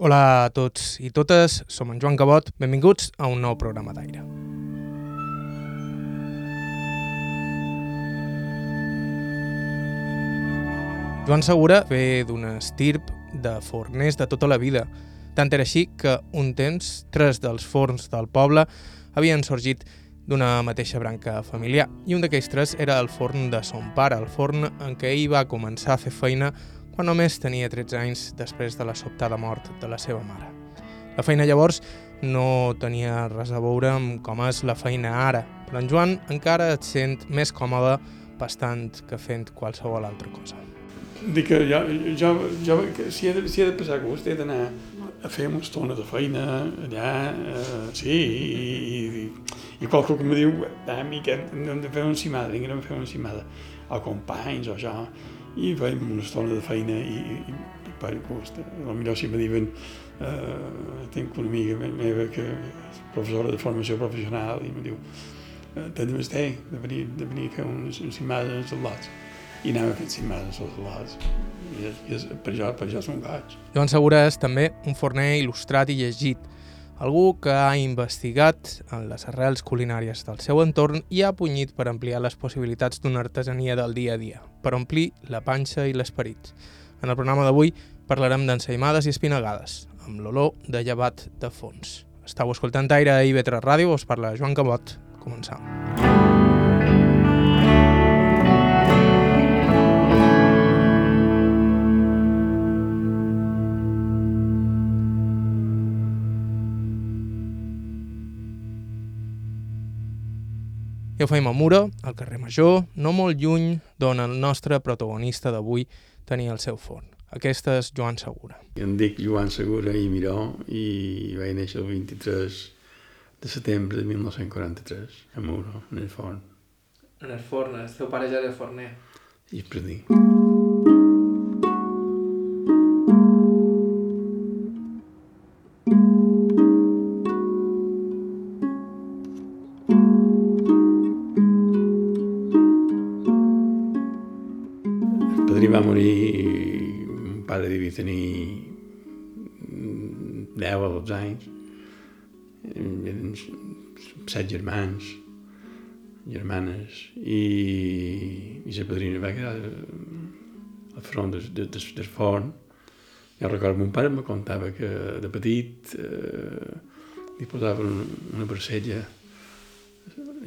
Hola a tots i totes, som en Joan Cabot, benvinguts a un nou programa d'aire. Joan Segura ve d'un estirp de forners de tota la vida. Tant era així que un temps tres dels forns del poble havien sorgit d'una mateixa branca familiar i un d'aquells tres era el forn de son pare, el forn en què ell va començar a fer feina quan només tenia 13 anys després de la sobtada mort de la seva mare. La feina llavors no tenia res a veure amb com és la feina ara, però en Joan encara et sent més còmode bastant que fent qualsevol altra cosa. Dic que jo, jo, jo que si, he de, si he de passar gust he d'anar a fer una estona de feina allà, eh, sí, i, i, i qualcú que em diu, ah, mica, hem de fer una encimada, vinga, anem a fer una encimada, o companys o això, i fèiem una estona de feina i, i, i per gust. Potser si me diuen, eh, tinc una amiga meva que és professora de formació professional i em diu, eh, tens més té de venir, de venir a fer unes encimades als lots i anem a fer encimades als lots. I, i és, per, això, per això som gaig. Joan Segura és també un forner il·lustrat i llegit, algú que ha investigat en les arrels culinàries del seu entorn i ha punyit per ampliar les possibilitats d'una artesania del dia a dia, per omplir la panxa i l'esperit. En el programa d'avui parlarem d'ensaïmades i espinagades, amb l'olor de llevat de fons. Estau escoltant Aire a IB3 Ràdio, us parla Joan Cabot. Començam. I ho feim a Mura, al carrer Major, no molt lluny d'on el nostre protagonista d'avui tenia el seu forn. Aquesta és Joan Segura. Em dic Joan Segura i Miró i vaig néixer el 23 de setembre de 1943 a Muro, en el forn. En el forn, el teu pare ja era forner. I per dir. Devia tenir 10 o 12 anys. Eren set germans, germanes, i, i la padrina va quedar al front del, del, del, del forn. Jo recordo, mon pare me contava que de petit eh, li posaven una, una barcella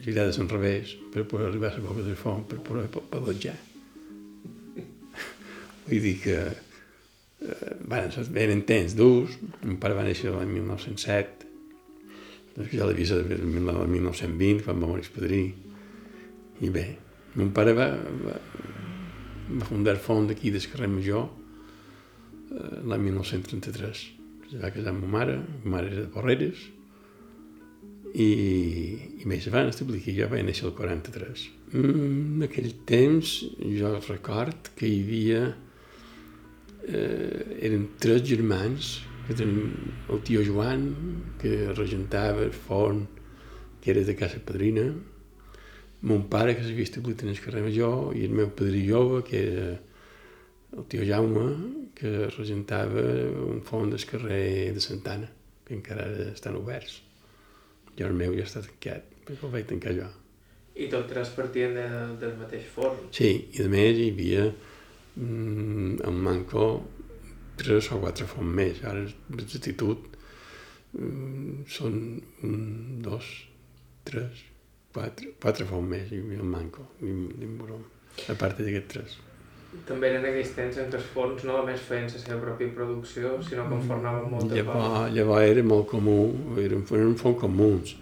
girada al revés per poder arribar a la boca del forn, per poder pelatjar. Vull dir que eh, van, eren temps durs. Mon pare va néixer l'any 1907, doncs ja l'he vist el 1920, quan va morir el padrí. I bé, mon pare va, va, va fundar fons d'aquí del carrer Major eh, l'any 1933. Se va casar amb ma mare, ma mare era de Porreres, i, i bé, se van establir aquí, jo vaig néixer el 43. Mm, en aquell temps jo record que hi havia eh, eren tres germans que tenim el tio Joan que regentava el forn que era de casa padrina mon pare que s'havia establit en el carrer Major i el meu padrí jove que era el tio Jaume que regentava un forn del carrer de Santana que encara estan oberts jo el meu ja està tancat perquè el vaig tancar jo I tots tres partien de, del mateix forn? Sí, i a més hi havia mm, en Manco tres o quatre fons més. Ara, l'exactitud, mm, són un, dos, tres, quatre, quatre fons més havia en Manco, i Moró, a part d'aquests tres. També eren aquells temps en què els forns no només feien la seva pròpia producció, sinó que en fornaven molta Llavors, llavors era molt comú, eren, eren fons comuns.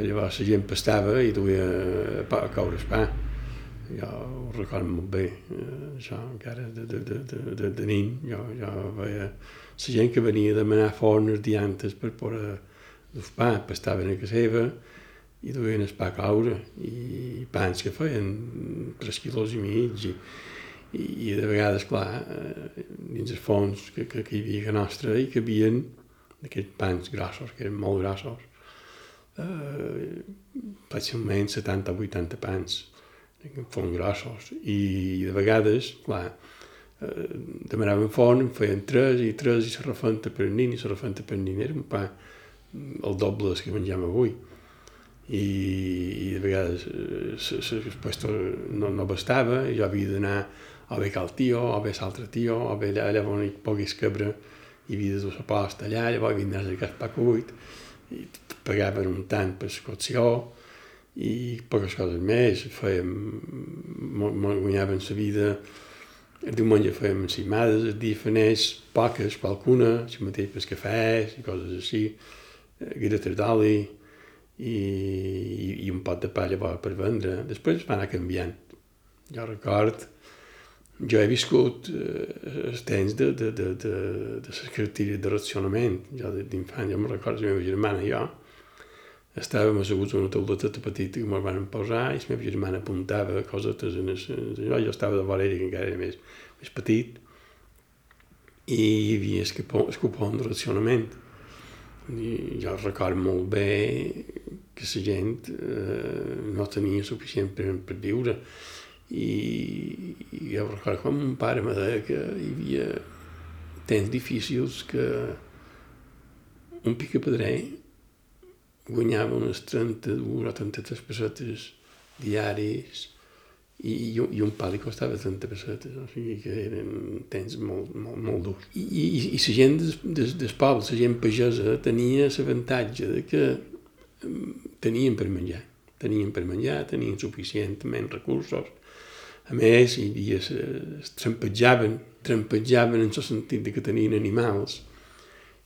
Llavors la gent pastava i duia a coure el pa. Jo ho recordo molt bé, això encara de, de, de, de, de, de nin. Jo, jo veia la gent que venia a demanar fornes diantes per poder dur pa, pastaven a casa seva i duien el pa a coure i pans que feien 3 quilos i mig i, i, de vegades, clar, dins els fons que, que, que hi havia a nostra i que havien d'aquests pans grossos, que eren molt grossos, eh, fàcilment 70 o 80 pans, fons grossos, i de vegades, clar, eh, demanaven forn, feien tres i tres i la refenta per nin i la refenta per nin. Era un pa el doble que mengem avui. I, i de vegades el puesto no, no bastava i jo havia d'anar o bé cal tio, o bé l'altre tio, o bé allà, allà on hi pogués cabre hi havia de dur la posta allà, llavors havia d'anar a cercar el pa cuit i pagaven un tant per la cocció i poques coses més, fèiem, guanyaven la vida, el diumenge fèiem encimades, el dia fanés poques, qualcuna, si mateix per cafès i coses així, guiretes d'oli i, i, i un pot de pa llavors per vendre. Després va anar canviant. Jo record, jo he viscut eh, els temps de, de, de, de, de les característiques de racionament. Jo d'infant, jo me'n recordo, la meva germana i jo, estàvem asseguts en una tauleta petita que ens van posar i la meva germana apuntava coses en el, jo, estava de vora ell, que encara era més, més petit i hi havia el cupon de racionament i jo recordo molt bé que la gent eh, no tenia suficient per, per viure. I, i jo recordo quan mon pare me deia que hi havia temps difícils que un picapedrer guanyava unes 32 o 33 pessetes diaris i, i, i un pal li costava 30 pessetes, o sigui que eren temps molt, molt, molt durs. I, i, i la gent des, des, des poble, la gent pagesa, tenia l'avantatge de que tenien per menjar, tenien per menjar, tenien suficientment recursos, a més, hi havia, es trampetjaven, trampetjaven en el sentit de que tenien animals,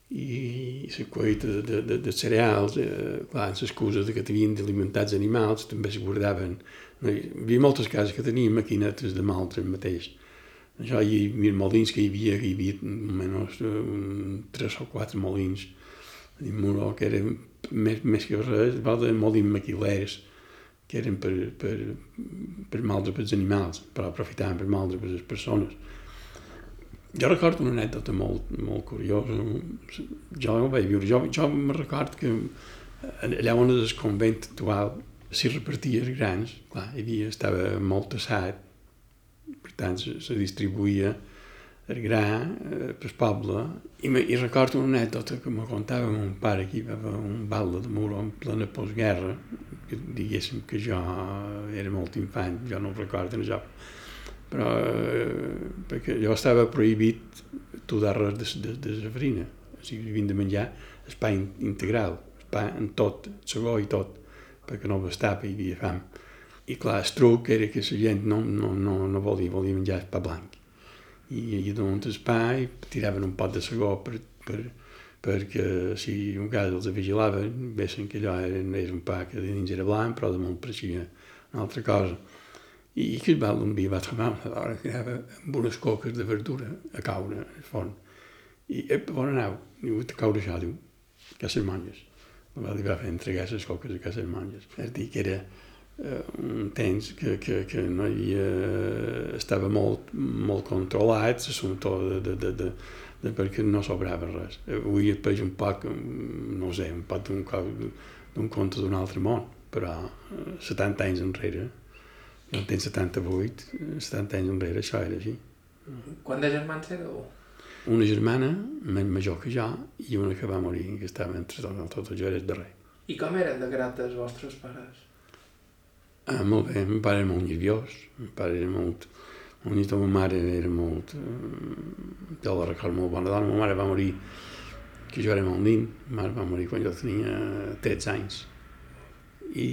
i la collita de, de, de, de cereals, eh, clar, amb l'excusa de que tenien d'alimentats animals, també es guardaven. No, hi havia moltes cases que tenien maquinetes de maltre mateix. Això hi havia molins que hi havia, hi havia menys un, tres o quatre molins a Muró, que eren més, més que res, de molins maquilers, que eren per, per, per maldre per els animals, però aprofitaven per maldre per les persones jo recordo una anècdota molt, molt curiosa. Jo no vaig viure. Jo, jo me record que allà on és el convent actual s'hi repartia els grans. Clar, hi havia, estava molt tassat, per tant se, distribuïa el gra eh, pel poble. I, me, I recordo una anècdota que me contava mon pare que hi va un balde de muro en plena postguerra, que diguéssim que jo era molt infant, jo no ho recordo, jo però eh, perquè jo estava prohibit tudar res de, de, de la farina, o sigui, havien de menjar el pa integral, el pa en tot, segó i tot, perquè no bastava, hi havia fam. I clar, el truc era que la gent no, no, no, no volia, volia menjar el pa blanc. I, i donaven el pa i tiraven un pot de segó per, per, perquè si un cas els vigilaven, vessin que allò era, era un pa que dins era blanc, però damunt pareixia una altra cosa i que va un dia va una dona que anava amb unes coques de verdura a caure al forn. I, ep, on aneu? Diu, a caure això, diu, que les monges. Va li va fer entregar les coques a les monges. És dir, que era eh, un temps que, que, que no hi havia, estava molt, molt controlat l'assumpte de, de, de, de, de, perquè no sobrava res. Avui et peix un poc, no sé, un poc d'un conte d'un altre món, però 70 eh, anys enrere jo tenc 78, 70 anys enrere, això era així. Quant de germans éreu? Una germana, major que jo, i una que va morir, que estava entre tots, tot, jo era el darrer. I com eren de grat els vostres pares? Ah, molt bé, meu pare era molt nerviós, meu pare era molt... Molt nit, ma mare era molt... Eh, jo la recordo molt bona dona, ma mare va morir que jo era molt nin, ma mare va morir quan jo tenia 13 anys. I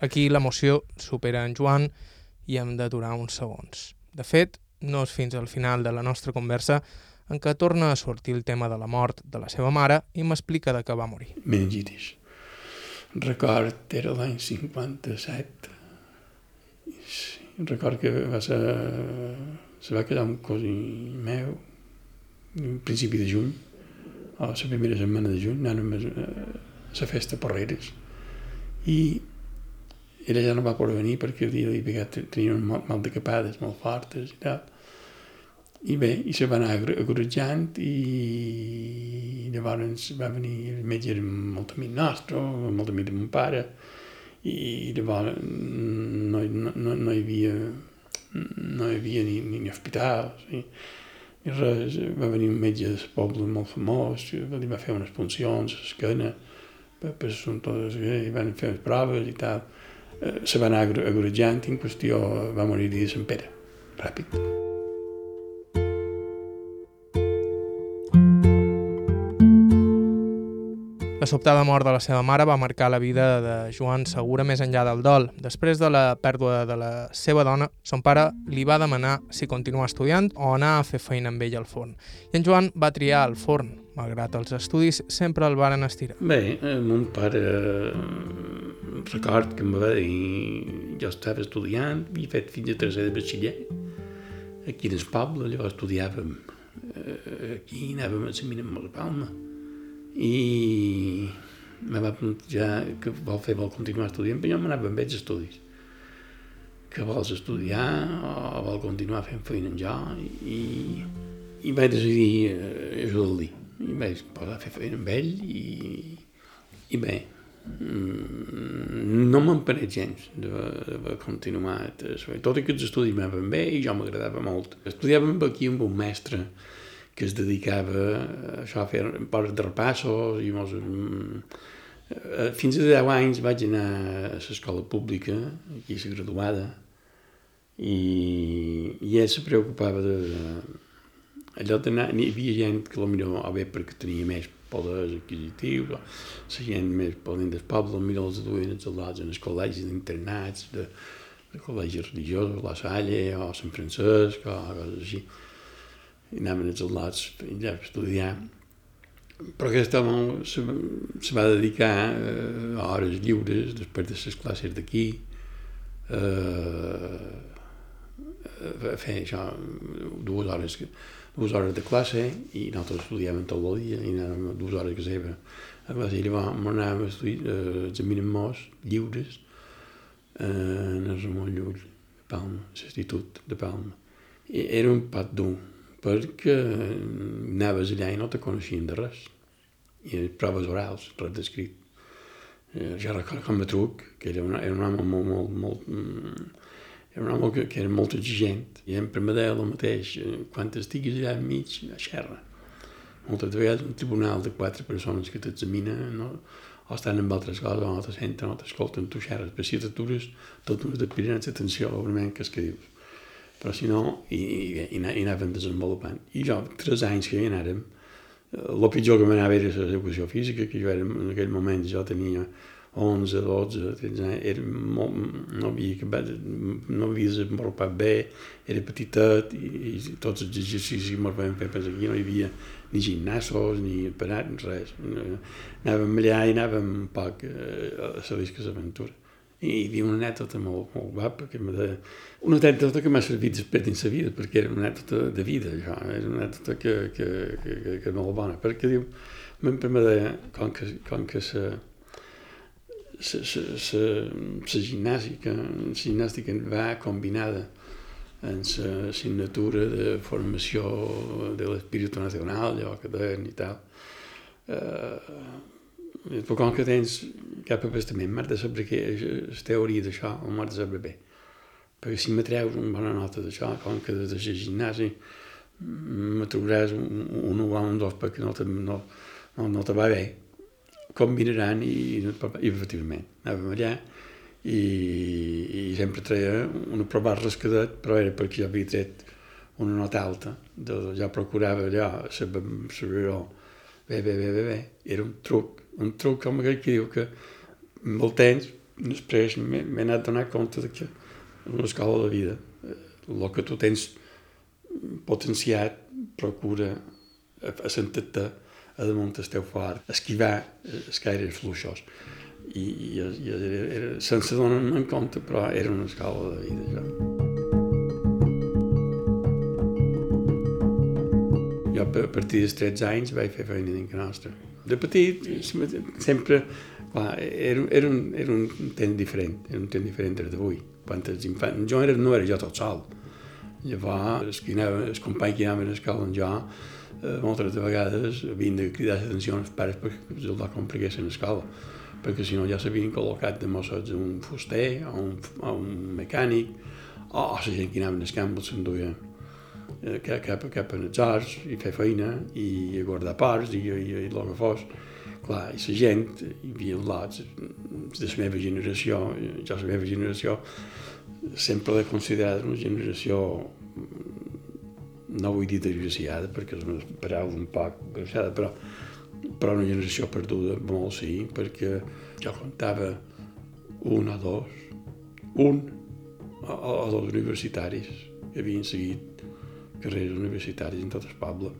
Aquí l'emoció supera en Joan i hem d'aturar uns segons. De fet, no és fins al final de la nostra conversa en què torna a sortir el tema de la mort de la seva mare i m'explica de què va morir. Meningitis. Record, era l'any 57. Record que va ser... se va quedar un cosí meu, en principi de juny, a la primera setmana de juny, anàvem a la festa Porreres. I ella ja no va poder venir perquè dia li tenia un mal, mal de capades molt fortes i tal. I bé, i se va anar agorejant i llavors va venir, el metge molt amic nostre, molt amic de mon pare, i llavors no, no, no, no hi havia no hi havia ni, ni, ni hospital ni, ni res. Va venir un metge del poble molt famós, li va fer unes puncions a l'esquena, per, per totes, i van fer les proves i tal. Se va anar agorejant i en qüestió va morir de Sant Pere, ràpid. La sobtada mort de la seva mare va marcar la vida de Joan Segura més enllà del dol. Després de la pèrdua de la seva dona, son pare li va demanar si continuar estudiant o anar a fer feina amb ell al forn. I en Joan va triar el forn, malgrat els estudis sempre el varen estirar. Bé, eh, mon pare eh, record que em va dir jo estava estudiant, havia fet fins a tercer de batxiller aquí en el poble, llavors estudiàvem eh, aquí, anàvem a la amb la Palma i me va plantejar que vol fer, vol continuar estudiant, però jo m'anava amb ells estudis. Que vols estudiar o vol continuar fent feina en jo? I, i vaig decidir eh, ajudar-li. I vaig posar a fer feina amb ell i, i bé, no m'empenec gens de, de continuar. Tot els estudis m'anaven bé i jo m'agradava molt. Estudiàvem aquí amb un mestre que es dedicava a això, a fer pares de repassos i mos, eh, fins a 10 anys vaig anar a l'escola pública, aquí a la graduada, i, i ell se preocupava de... Allò d'anar, hi havia gent que potser o bé perquè tenia més poders adquisitius, o la gent més podent del poble, potser els duien els alats en els col·legis d'internats, de, de col·legis religiosos, la Salle o Sant Francesc, o coses així i anaven els alats allà a estudiar. Però aquest home se, se va dedicar eh, a hores lliures, després de les classes d'aquí, eh, a fer això, dues hores, dues hores de classe i nosaltres estudiàvem tot el dia i anàvem dues hores que seva a classe i llavors anàvem a estudiar eh, examinant lliures eh, en el Ramon Llull de Palma, l'Institut de Palma. I era un pat dur, perquè anaves allà i no te coneixien de res. I proves orals, res d'escrit. Eh, ja recordo com a truc, que era, una, era un home molt, molt, molt, mm, era un home que, que era molt exigent. I em permeteu el mateix, eh, quan estiguis allà enmig, a xerra. Moltes vegades un tribunal de quatre persones que t'examina no? o estan amb altres coses, o no te senten, o t'escolten, tu xerres, però si t'atures, t'atures de pirar atenció a una que és que dius però si no, i, i, i anàvem desenvolupant. I jo, tres anys que hi anàrem, el eh, pitjor que m'anava era l'execució física, que jo era, en aquell moment jo tenia 11, 12, 13 anys, era molt, no havia acabat, no havia desenvolupat bé, era petitet i, i tots els exercicis ens vam fer per aquí no hi havia ni gimnasos, ni parat, res. Anàvem allà i anàvem un poc eh, a la disca d'aventura i hi havia una anècdota molt, molt guapa, que de... una anècdota que m'ha servit després dins la vida, perquè era una anècdota de vida, això, era una anècdota que, que, que, que, que molt bona, perquè diu, me deia, com que, com que sa, sa gimnàstica, la gimnàstica va combinada en la assignatura de formació de l'espíritu nacional, allò que deien i tal, eh, però com que tens cap abastament, m'has de saber què és la teoria d'això, o m'has de saber bé. Perquè si me treus una bona nota d'això, com que des de gimnasi me trobaràs un, un 1 o un 2 perquè no te, no, no, no te va bé, combinaran i, i, i efectivament anàvem allà i, i sempre treia una prova rescadet, però era perquè jo havia tret una nota alta, de, ja procurava allò, saber, saber bé, bé, bé, bé, bé, era un truc un truc com aquell que diu que el temps després m'he anat a donar compte de que en una escola de vida. El que tu tens potenciat procura assentar-te a damunt el teu fort, esquivar els caires fluixos. I, i, i era, era, sense donar-me en compte, però era una escola de vida, ja. Jo, a partir dels 13 anys, vaig fer feina dins nostra de petit, sempre, clar, era, era, un, era un temps diferent, era un temps diferent des d'avui. Quan els infants, jo era, no era jo tot sol. Llavors, els, els companys que anaven a l'escola amb jo, eh, moltes de vegades havien de cridar l'atenció als pares perquè els la compreguessin a l'escola. perquè si no ja s'havien col·locat de mossets un fuster o un, o un mecànic, o, o la gent que anava als camps s'enduia eh, cap, cap, cap als arts i fer feina i a guardar parts i, i, i el que fos. Clar, i la gent, hi havia lots de la meva generació, jo la meva generació sempre l'he considerat una generació no vull dir desgraciada perquè és una paraula un poc desgraciada, però, però una generació perduda, molt sí, perquè jo comptava un o dos, un o, o dos universitaris que havien seguit carreres universitàries en tot el poble,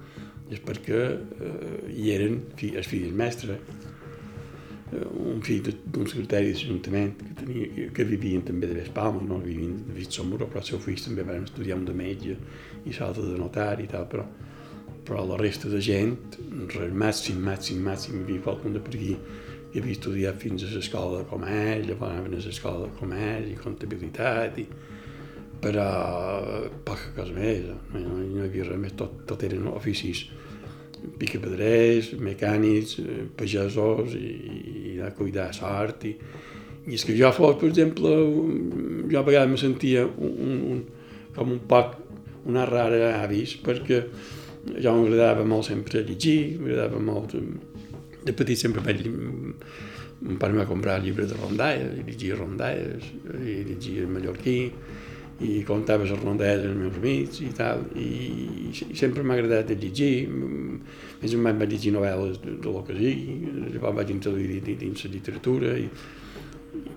és perquè eh, hi eren fi, els fills mestre, eh, un fill d'un secretari de l'Ajuntament que, tenia, que vivien també de Vespalma, no vivien de Vitsomuro, però els seus fills també van estudiar un de metge i l'altre de notari i tal, però, però la resta de gent, res màxim, màxim, màxim, hi havia qualcun de per aquí que havia estudiat fins a l'escola de comerç, llavors anaven a l'escola de comerç i comptabilitat, i, però poca cosa més, no, no, hi havia res més, tot, tot eren oficis picapedrers, mecànics, pagesos i, i de cuidar sort. I, I és que jo fos, per exemple, jo a vegades me sentia un, un, un, com un poc una rara avis, perquè jo m'agradava molt sempre llegir, m'agradava molt... De petit sempre vaig... Mon pare em va comprar llibres de rondalles, i llegia rondalles, i llegia mallorquí, i contava les rondalles als meus amics i tal, i, i sempre m'ha agradat de llegir, més o menys vaig llegir novel·les de, de lo que sigui, llavors vaig introduir dins la literatura, i,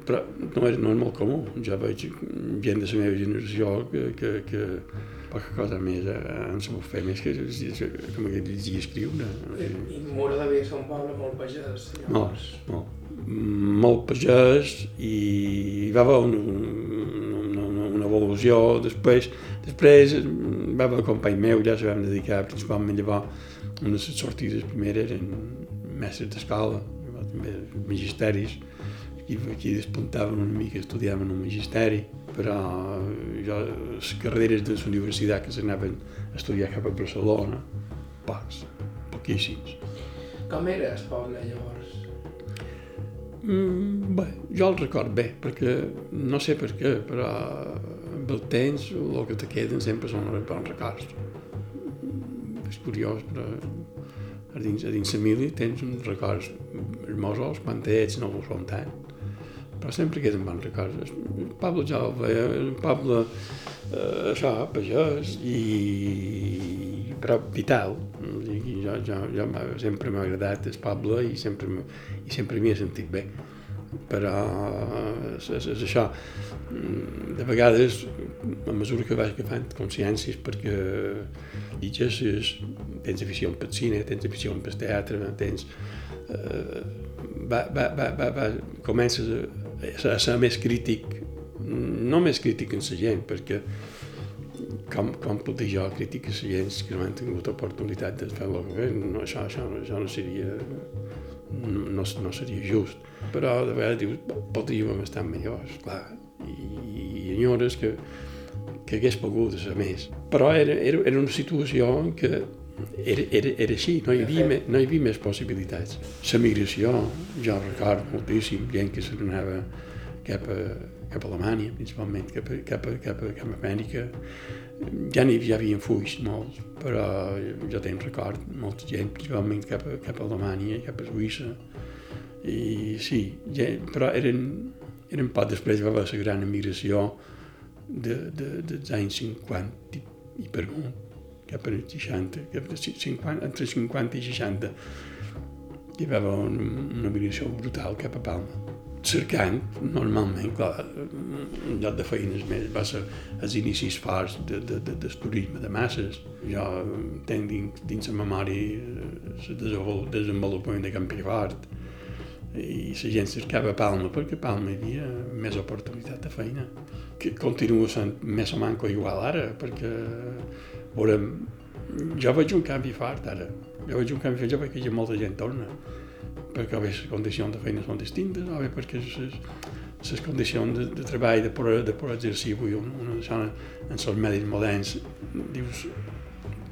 però no és, no és molt comú, jo veig gent de la meva generació que, que, que poca cosa més eh, en sabut fer, més que, com que llegir i escriure. I Mora devia ser un poble molt pagès. Molt, molt. Molt pagès i hi va haver un, una evolució, després, després va haver un company meu, ja se vam dedicar principalment llavors, una de les sortides primeres eren mestres d'escola, també magisteris, i aquí despuntaven una mica, estudiaven un magisteri, però jo, les carreres de la universitat que s'anaven a estudiar cap a Barcelona, pocs, poquíssims. Com era el poble llavors? Mm, bé, jo el record bé, perquè no sé per què, però amb el temps el que te queden sempre són els bons records. És curiós, però a dins, a dins la mili tens uns records hermosos quan ets no ho són tant, però sempre. El poble ja el veia, un poble, eh, això, pagès, i, però vital, jo, jo, jo sempre m'ha agradat el poble i sempre, i sempre m'hi he sentit bé. Però és, és, és això. De vegades a mesura que vaig agafant consciències perquè llitges tens afició pel cine, tens afició pel teatre tens eh, va, va, va, va, va, comences a, a ser més crític no més crític en la gent perquè com, com puc dir jo crítiques a gent que no han tingut oportunitat de fer el que no, això, això, això no seria no, no seria just. Però de vegades dius podríem estar millors, clar. I, i enyores que, que hagués pogut ser més. Però era, era, era una situació que era, era, era així, no hi, havia, no hi havia més possibilitats. La migració, jo recordo moltíssim, gent que se n'anava cap a, cap a Alemanya, principalment, cap a, cap a, cap a, cap a Amèrica, ja n'hi ja havia fulls molts, però jo tenc record, molta gent, principalment cap a, cap a Alemanya, cap a Suïssa, i sí, ja, però eren, eren poc després va haver la gran emigració de, de, dels anys 50 i, i per amunt, cap als 60, cap a 50, entre 50 i 60, hi va haver una, una migració brutal cap a Palma cercant, normalment, clar, un lloc de feines més va ser els inicis forts de, de, de, del turisme de masses. Jo tenc dins, dins la memòria el desenvolupament de Campifort i la gent cercava Palma perquè a Palma hi havia més oportunitat de feina que continua sent més o manco igual ara perquè veurem, jo veig un canvi fort ara. Jo veig un canvi fort, jo veig que molta gent torna. Perquè les condicions de feina són distintes, o bé perquè les condicions de, de treball de poder, de poder exercir avui una, una zona en els medis moderns, dius,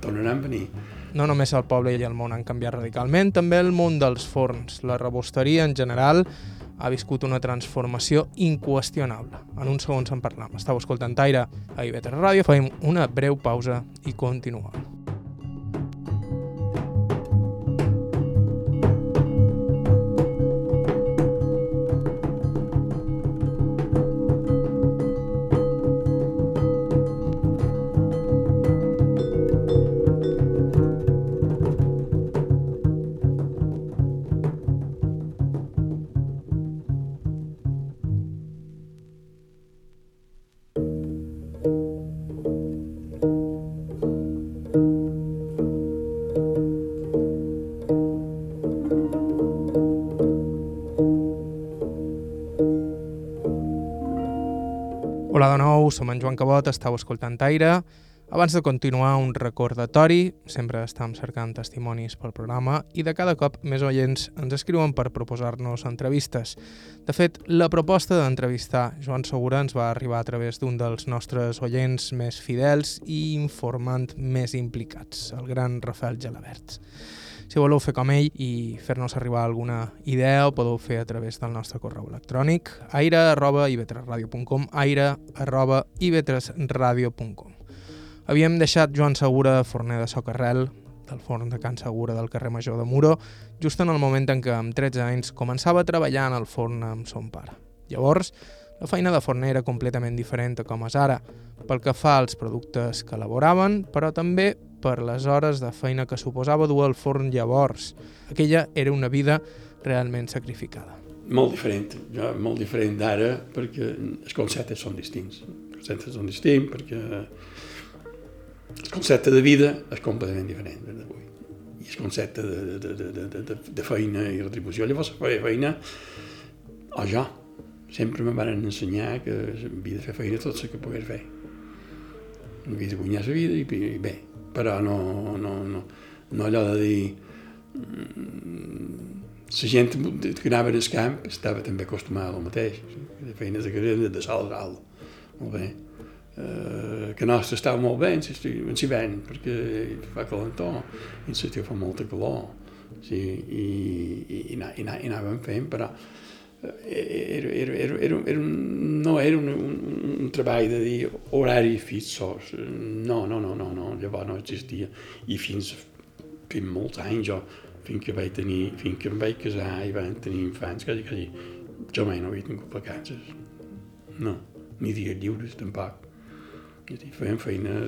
tornaran a venir. No només el poble i el món han canviat radicalment, també el món dels forns, la rebosteria en general, ha viscut una transformació inqüestionable. En uns segons en parlam. Estau escoltant Aire a IB3 Ràdio, fem una breu pausa i continuem. Som en Joan Cabot, estàu escoltant Aire. Abans de continuar, un recordatori, sempre estem cercant testimonis pel programa i de cada cop més oients ens escriuen per proposar-nos entrevistes. De fet, la proposta d'entrevistar Joan Segura ens va arribar a través d'un dels nostres oients més fidels i informant més implicats, el gran Rafael Gelabert. Si voleu fer com ell i fer-nos arribar alguna idea, ho podeu fer a través del nostre correu electrònic aire arroba ib3radio.com aire arroba ib3radio.com Havíem deixat Joan Segura, forner de Socarrel, del forn de Can Segura del carrer Major de Muro, just en el moment en què amb 13 anys començava a treballar en el forn amb son pare. Llavors, la feina de forner era completament diferent a com és ara, pel que fa als productes que elaboraven, però també per les hores de feina que suposava dur al forn llavors. Aquella era una vida realment sacrificada. Molt diferent, ja, molt diferent d'ara perquè els conceptes són distints. Els conceptes són distints perquè el concepte de vida és completament diferent d'avui. I el concepte de, de, de, de, de, de feina i retribució. Llavors, la feina, o jo, sempre me van ensenyar que havia de fer feina tot el que pogués fer. Havia de guanyar la vida i, i bé, però no, no, no, no allò de dir la gent que anava al camp estava també acostumada al mateix, de feines de carrera, de sol alt, molt bé. Uh, que nostre estava molt bé en l'hivern, perquè fa calentor, i en l'estiu fa molta calor, sí, i, i, i, i anàvem fent, però era, era, era, era, era un, no era un, un, un treball de dir horari fixos, no, no, no, no, no, llavors no existia, i fins, fins molts anys jo, fins que vaig tenir, fins que em vaig casar i vam tenir infants, quasi, quasi, jo mai no havia tingut vacances, no, ni dies lliures tampoc. És dir, fèiem feina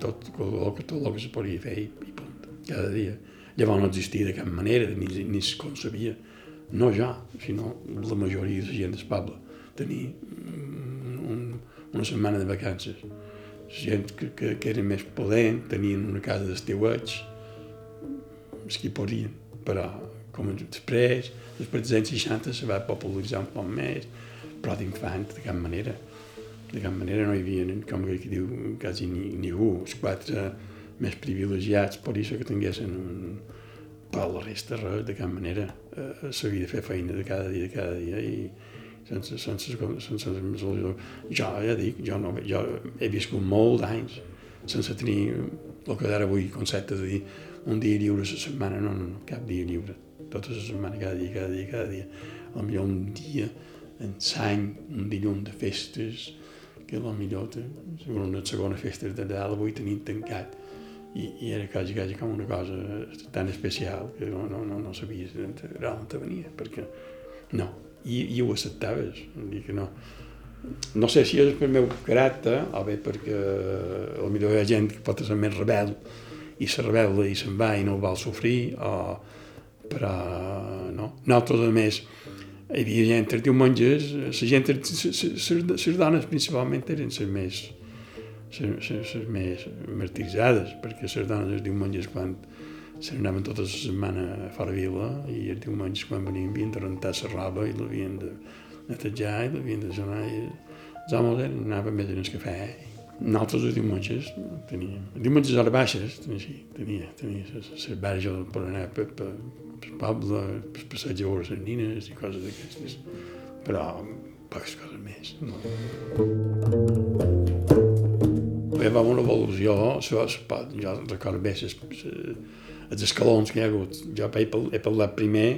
tot, el que, tot el que se podia fer i, i punt, cada dia. Llavors no existia de cap manera, ni, ni es concebia, no jo, sinó la majoria de la gent del poble, tenir un, una setmana de vacances. Gent que, que, que era més podent tenien una casa d'estiuets, els que podien, però com després, després dels anys 60 se va popularitzar un poc més, però d'infant de cap manera de cap manera no hi havia, com que diu, quasi ni, ningú. Els quatre més privilegiats per això que tinguessin un... Però la resta, res, de cap manera. Eh, S'havia de fer feina de cada dia, de cada dia, i sense, sense, sense, sense jo ja dic, jo, no, jo he viscut molts anys sense tenir el que ara avui concepte de dir un dia lliure a la setmana, no, no, no, cap dia lliure, tota la setmana, cada dia, cada dia, cada dia. A millor un dia en l'any, un dilluns de festes, que millor segons una segona festa de Nadal avui tenim tancat i, i era quasi, quasi com una cosa tan especial que no, no, no, no sabies on te venia perquè no, i, i ho acceptaves. Dir que no. No sé si és per meu caràcter o bé perquè a millor hi ha gent que pot ser més rebel i se rebel·la i se'n va i no ho vol sofrir o, però no, nosaltres a més hi havia gent els diumenges, la gent, les dones principalment eren les més, les més martiritzades, perquè les dones els diumenges quan se n'anaven tota la setmana a fora vila i els diumenges quan venien havien de rentar la roba i l'havien de netejar i l'havien de sonar i els homes anaven més en el cafè. Nosaltres els diumenges teníem, diumenges a les baixes, tenia, tenia, tenia les verges per anar per, per, per poble, per passeig a les nines i coses d'aquestes, però poques coses més. No. Hi va una evolució, jo recordo bé ses, els escalons que hi ha hagut. Jo he, he parlat primer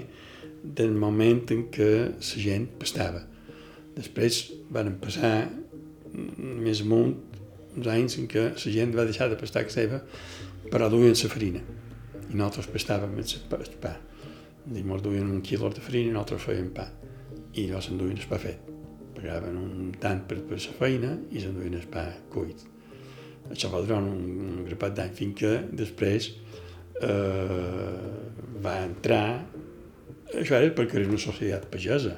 del moment en què la gent pastava. Després van passar més amunt uns anys en què la gent va deixar de pastar que seva, però duien la farina. I nosaltres pastàvem el pa. Mos duien un quilo de farina i nosaltres fèiem pa. I llavors s'enduien el pa fet pagaven un tant per, per la feina i s'enduien el pa cuit. Això va durar un, un grapat d'anys fins que després eh, va entrar això era perquè era una societat pagesa.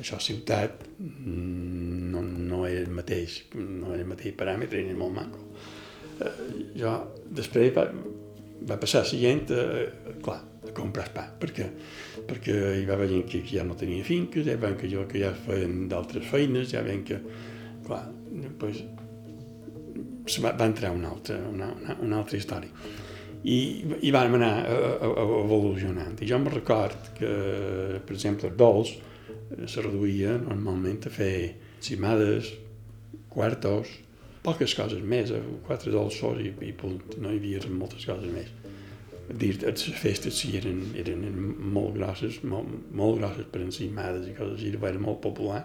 Això ciutat mm, no, no era el mateix, no era el mateix paràmetre, era molt maco. Eh, jo, després va, va passar la gent, eh, clar, a comprar pa. Per què? Perquè hi va veient que, que ja no tenia finques, ja veien que jo que ja feien d'altres feines, ja veien que, clar, pues, va, va entrar una altra, una, una, una altra història. I, i vam anar a, a, a evolucionant. I jo me record que, per exemple, el dolç eh, se reduïa normalment a fer cimades, quartos, poques coses més, quatre dolços i, i punt, no hi havia moltes coses més dir, les festes sí eren, eren molt grosses, molt, molt grosses per encimades i coses així, era molt popular.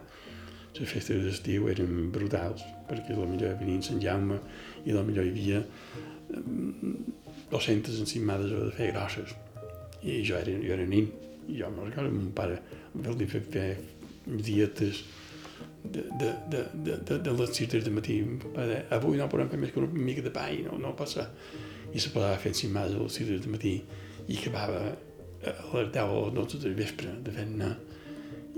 Les festes d'estiu eren brutals, perquè millor venien Sant Jaume i millor hi havia 200 mm, encimades de fer grosses. I jo era, jo era nin, i jo me'n recordo, mon pare em va fer, fer dietes de, de, de, de, de, les 6 de matí. Avui no podem fer més que una mica de pa i no, no passa i se posava fent cimades a les 6 del matí i acabava a les 10 o les 12 del vespre de fer-ne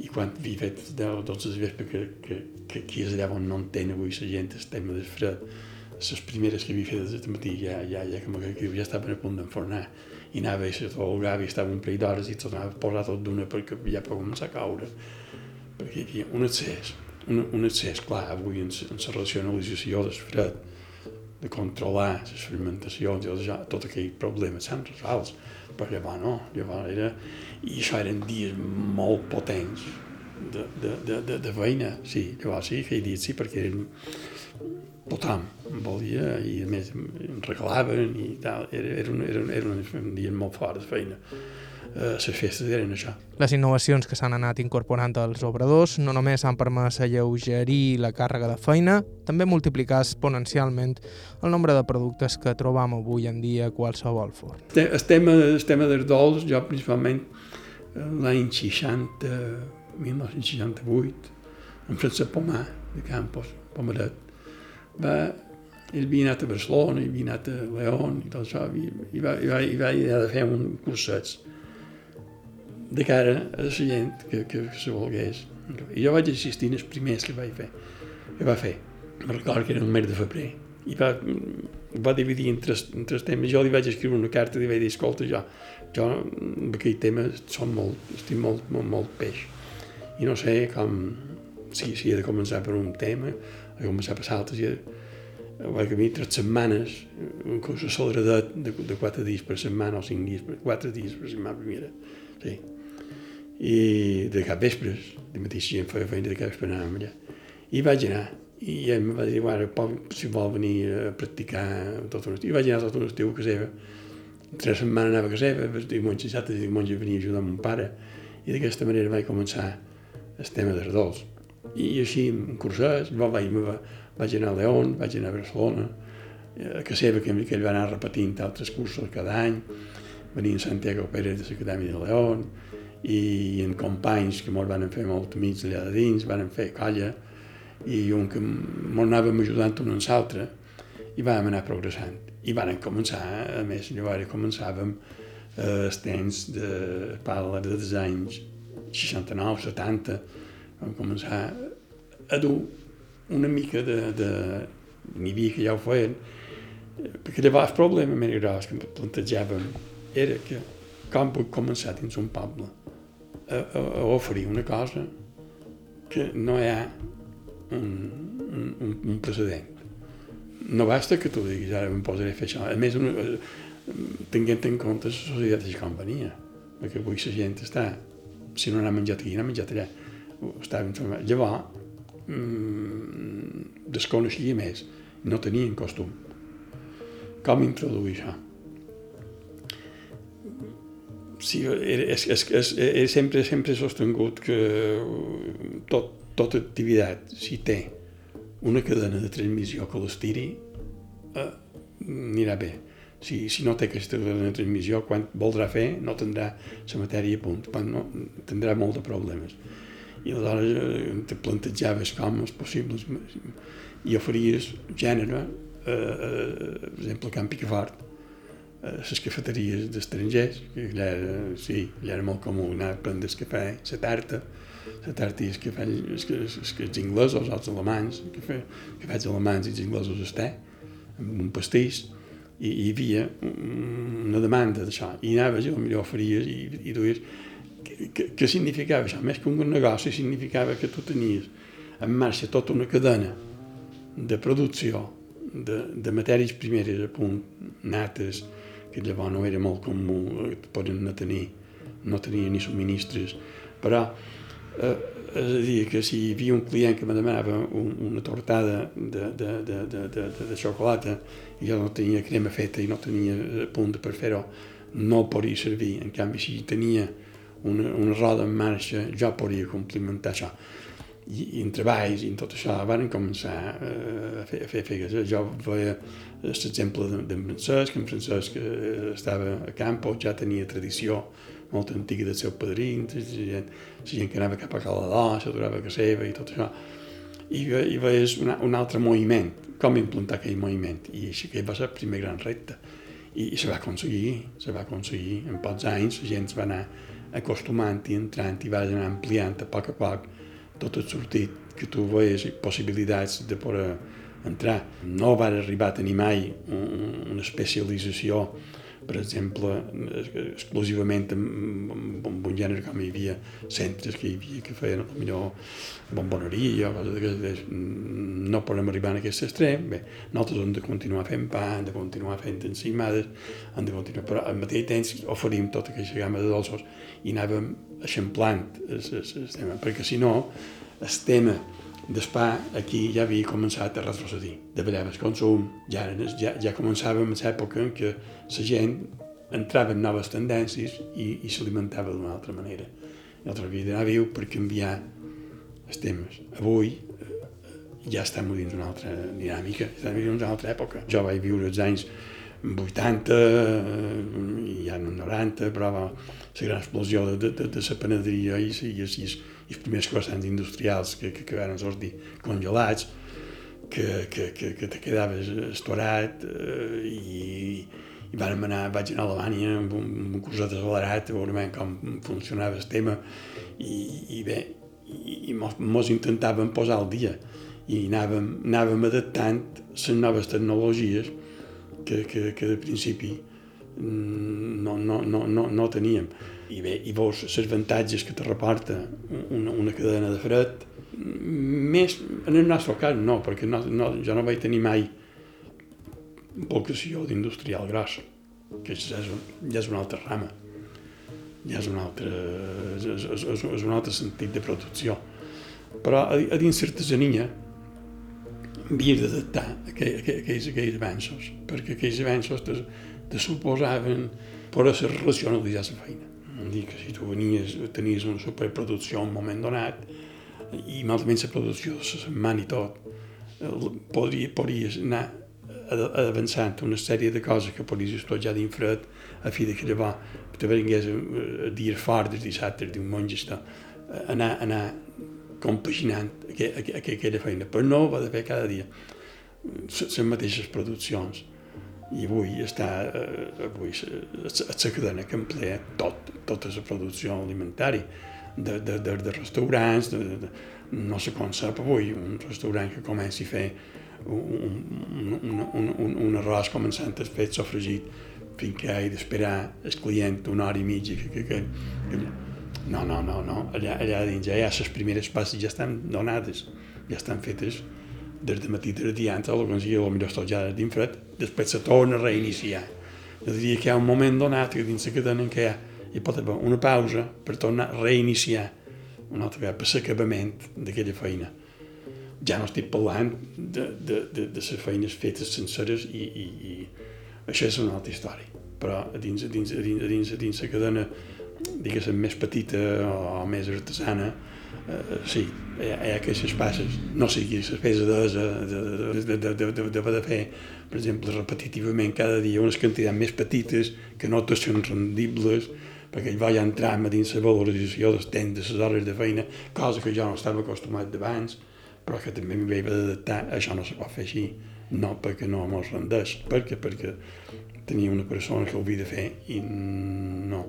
i quan havia fet 10 o 12 del vespre que, que, que aquí és allà on no entén avui la gent el tema del fred les primeres que havia fet des del matí ja, ja, ja, com que ja estaven a punt d'enfornar. I anava i se i estava un parell d'hores i tornava a posar tot d'una perquè ja per començar a caure. Perquè hi havia un excés un, un excés, clar, avui en, en la racionalització del fred de controlar les fermentacions i tot aquell problema s'han resolt, però llavors no, llavors era... I això eren dies molt potents de, de, de, de, de feina, sí, llavors sí, aquell dia sí, perquè eren tothom volia i a més em regalaven i tal, era, era, un, era, un, era un dia molt fort de feina eh, les festes eren això. Les innovacions que s'han anat incorporant als obradors no només han permès alleugerir la càrrega de feina, també multiplicar exponencialment el nombre de productes que trobam avui en dia a qualsevol forn. El tema, el tema dels dolç, jo principalment eh, l'any 60, 1968, en Francesc Pomar, de Campos, Pomaret, va, ell havia anat a Barcelona, havia anat a León i tot això, i, i, va, i, va, i va, i va fer un curset de cara a la gent que, que se volgués. I jo vaig assistir als primers que vaig fer, que va fer. Me recordo que era el mes de febrer. I va, va dividir en tres, en tres temes. Jo li vaig escriure una carta i li vaig dir, escolta, jo, jo en aquell tema som molt, estic molt, molt, molt peix. I no sé com, si, si he de començar per un tema, he de començar per l'altre, si he de, camí tres setmanes, un curs de, de, de quatre dies per setmana o cinc dies, per, quatre dies per setmana primera. Sí i de cap vespres, de mateix si em feia feina de cap vespre anàvem allà. I vaig anar, i ell em va dir, bueno, si vol venir a practicar tot un estiu. I vaig anar tot un estiu a casa. Tres setmanes anava a casa seva, diumenge, dissabte, el diumenge venia a ajudar mon pare. I d'aquesta manera vaig començar el tema dels dolç. I així, en cursés, vaig, vaig anar a León, vaig anar a Barcelona, a casa seva, que, que ell va anar repetint altres cursos cada any, venia en Santiago Pérez de l'Acadèmia de León, i en companys que ens van fer molt amics allà de dins, van fer colla, i un que ens anàvem ajudant un amb l'altre, i vam anar progressant. I van començar, a més, llavors començàvem eh, els temps de parla dels anys 69, 70, vam començar a dur una mica de... de n'hi que ja ho feien, perquè llavors el problema més gros que plantejàvem era que com puc començar dins un poble a, a, oferir una cosa que no hi ha un, un, un precedent. No basta que tu diguis, ara em posaré a fer això. A més, tinguent en compte la societat de companyia, perquè avui la gent està, si no n'ha menjat aquí, n'ha menjat allà. Està. Llavors, mmm, desconeixia més no tenien costum. Com introduir això? Sí, és, és, és, és, sempre, sempre he sostingut que tot, tota activitat, si té una cadena de transmissió que l'estiri, eh, anirà bé. Si, si no té aquesta cadena de transmissió, quan voldrà fer, no tindrà la matèria a punt, quan no, tindrà molt de problemes. I aleshores eh, te plantejaves com és possible i oferies gènere, eh, eh, per exemple, a Camp Picafort, a les cafeteries d'estrangers, que allà, sí, allà era molt comú anar a prendre el cafè, la tarta, la tarta i el cafè, els, els, els inglesos, els alemanys, el cafè, cafès alemanys i els inglesos el té, amb un pastís, i hi havia una demanda d'això, i anaves i potser oferies i, i duies, què significava això? Més que un negoci significava que tu tenies en marxa tota una cadena de producció de, de matèries primeres a punt, nates, que llavors no era molt comú, eh, poden no tenir, no tenia ni subministres, però eh, és a dir, que si hi havia un client que me demanava un, una tortada de, de, de, de, de, de, de xocolata i jo no tenia crema feta i no tenia punt per fer-ho, no podia servir. En canvi, si tenia una, una roda en marxa, jo podia complimentar això. I, i en treballs i en tot això van començar eh, a fer, a fer, fer jo veia l'exemple d'en Francesc, en Francesc que estava a Campo ja tenia tradició molt antiga del seu padrí, la gent, la gent que anava cap a Caladó, s'adorava a casa seva i tot això. I, i veies un, un altre moviment, com implantar aquell moviment. I així que va ser el primer gran repte. I, i se va aconseguir, se va aconseguir. En pocs anys la gent va anar acostumant i entrant i vas anar ampliant a poc a poc tot el sortit que tu veies possibilitats de poder entrar. No va arribar a tenir mai una especialització per exemple, exclusivament amb, amb, un gènere com hi havia centres que hi havia que feien millor bomboneria o coses d'aquestes, no podem arribar a aquest extrem. Bé, nosaltres hem de continuar fent pa, hem de continuar fent encimades, hem de continuar, però al mateix temps oferim tota aquesta gamma de dolços i anàvem eixamplant el, el, el tema, perquè si no, el tema Després, aquí ja havia començat a retrocedir. De vegades consum, ja, ja, ja començàvem en l'època en què la gent entrava en noves tendències i, i s'alimentava d'una altra manera. I l'altra vida anar viu per canviar els temes. Avui eh, ja estem dins una altra dinàmica, estem dins una altra època. Jo vaig viure els anys 80 eh, i ja en 90, però la gran explosió de, de, de, de la panaderia i, i, i, i els primers croissants industrials que, que, que van sortir congelats, que, que, que, que te quedaves estorat eh, i, i vam anar, vaig anar a Alemanya amb un, amb un curset accelerat a veure com funcionava el tema i, i bé, i, i mos, mos intentàvem posar al dia i anàvem, anàvem adaptant les noves tecnologies que, que, que de principi mm, no, no, no, no, no teníem i bé, i veus els avantatges que te reporta una, una cadena de fred, més, en el nostre cas no, perquè no, no, jo no vaig tenir mai vocació d'industrial gros, que és, és, ja és una altra rama, ja és un altre, és, és, és, un altre sentit de producció. Però a, a dins l'artesania havies d'adaptar aquells, aquells, aquells avanços, perquè aquells avanços te, te suposaven poder relacionalitzar la feina dir que si tu venies, tenies una superproducció en un moment donat, i malament la producció de la setmana i tot, podria, podries anar avançant una sèrie de coses que podries explotar d'infred a fi de que llavors te vingués dies forts, dissabtes, diumenges, anar, anar compaginant aquella feina, però no va de fer cada dia les mateixes produccions i avui està eh, avui la cadena que emplea tot, tota la producció alimentària de, de, de, de restaurants, de, de, no sé com sap avui, un restaurant que comenci a fer un, un, un, un, un arròs començant a fer sofregit fins que hagi d'esperar el client una hora i mitja que, que, que, que no, no, no, no, allà, allà dins ja, ja les primeres passes ja estan donades, ja estan fetes des de matí de diant, o sigui, potser està ja d'infred, després se torna a reiniciar. Jo diria que hi ha un moment donat que dins la cadena en què hi, pot haver una pausa per tornar a reiniciar una altra vegada, per l'acabament d'aquella feina. Ja no estic parlant de, de, de, de les feines fetes senceres i, i, i això és una altra història. Però a dins, a dins, a dins, a dins, a dins la cadena, diguéssim, més petita o més artesana, eh, sí, hi ha, hi ha aquestes passes. No sigui les pesadesa de, de, de, de, de, de, de fer, per exemple, repetitivament cada dia unes quantitats més petites que no totes són rendibles, perquè ell va entrar dins la valorització dels temps, de les hores de feina, cosa que jo no estava acostumat d'abans, però que també m'hi vaig d'adaptar, això no se pot fer així, no perquè no mos rendeix, perquè, perquè tenia una persona que ho havia de fer i no,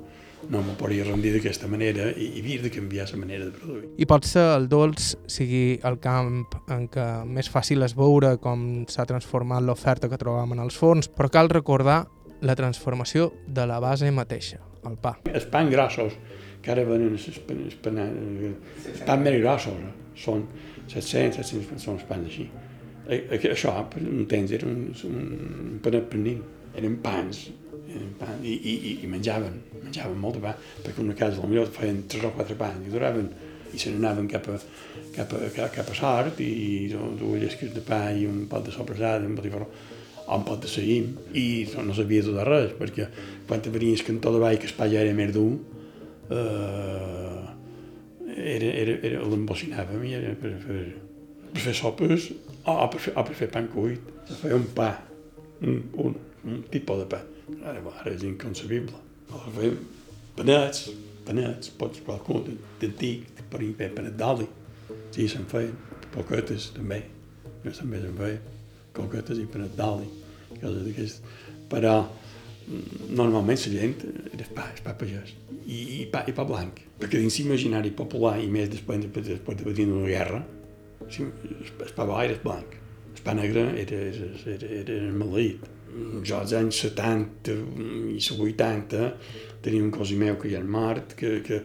no me podria rendir d'aquesta manera i, i havia de canviar la manera de produir. I pot ser el dolç sigui el camp en què més fàcil és veure com s'ha transformat l'oferta que trobam en els forns, però cal recordar la transformació de la base mateixa, el pa. Els pans grossos, que ara venen els, els, pan, els pans més grossos, eh? són 700, 700, són els pans així. Eh, eh, això, per un temps, era un, un panet prenent. Eren pans, pans i, i, i menjaven, menjaven molt de pa, perquè una casa potser feien tres o quatre pans i duraven i se n'anaven cap a, cap a, cap, cap a sort i, i dues llesques de pa i un pot de sopressada, un botifarró o un pot de seguim i no sabia de res, perquè quan te venies cantó de ball que el pa ja era més dur, eh, era, era, era l'embocinava a mi era per, per, per fer sopes o, o, per fer, o per fer pan cuit. Feia un pa, un, un, un tipus de pa. Ara, és inconcebible. O feia panets, panets, pots qualcun d'antic, per exemple, panet d'oli. Sí, se'n feien, poquetes també. Jo també se'n feia, coquetes i panet d'oli. Coses. Però normalment la gent era pa, pa pagès i, i, pa, i pa blanc. Perquè dins l'imaginari popular i més després, després, de patir una guerra, el pa blanc era blanc, el pa negre era, era, era, era maleït. Jo als anys 70 i 80 tenia un cosí meu que ja era mort, que, que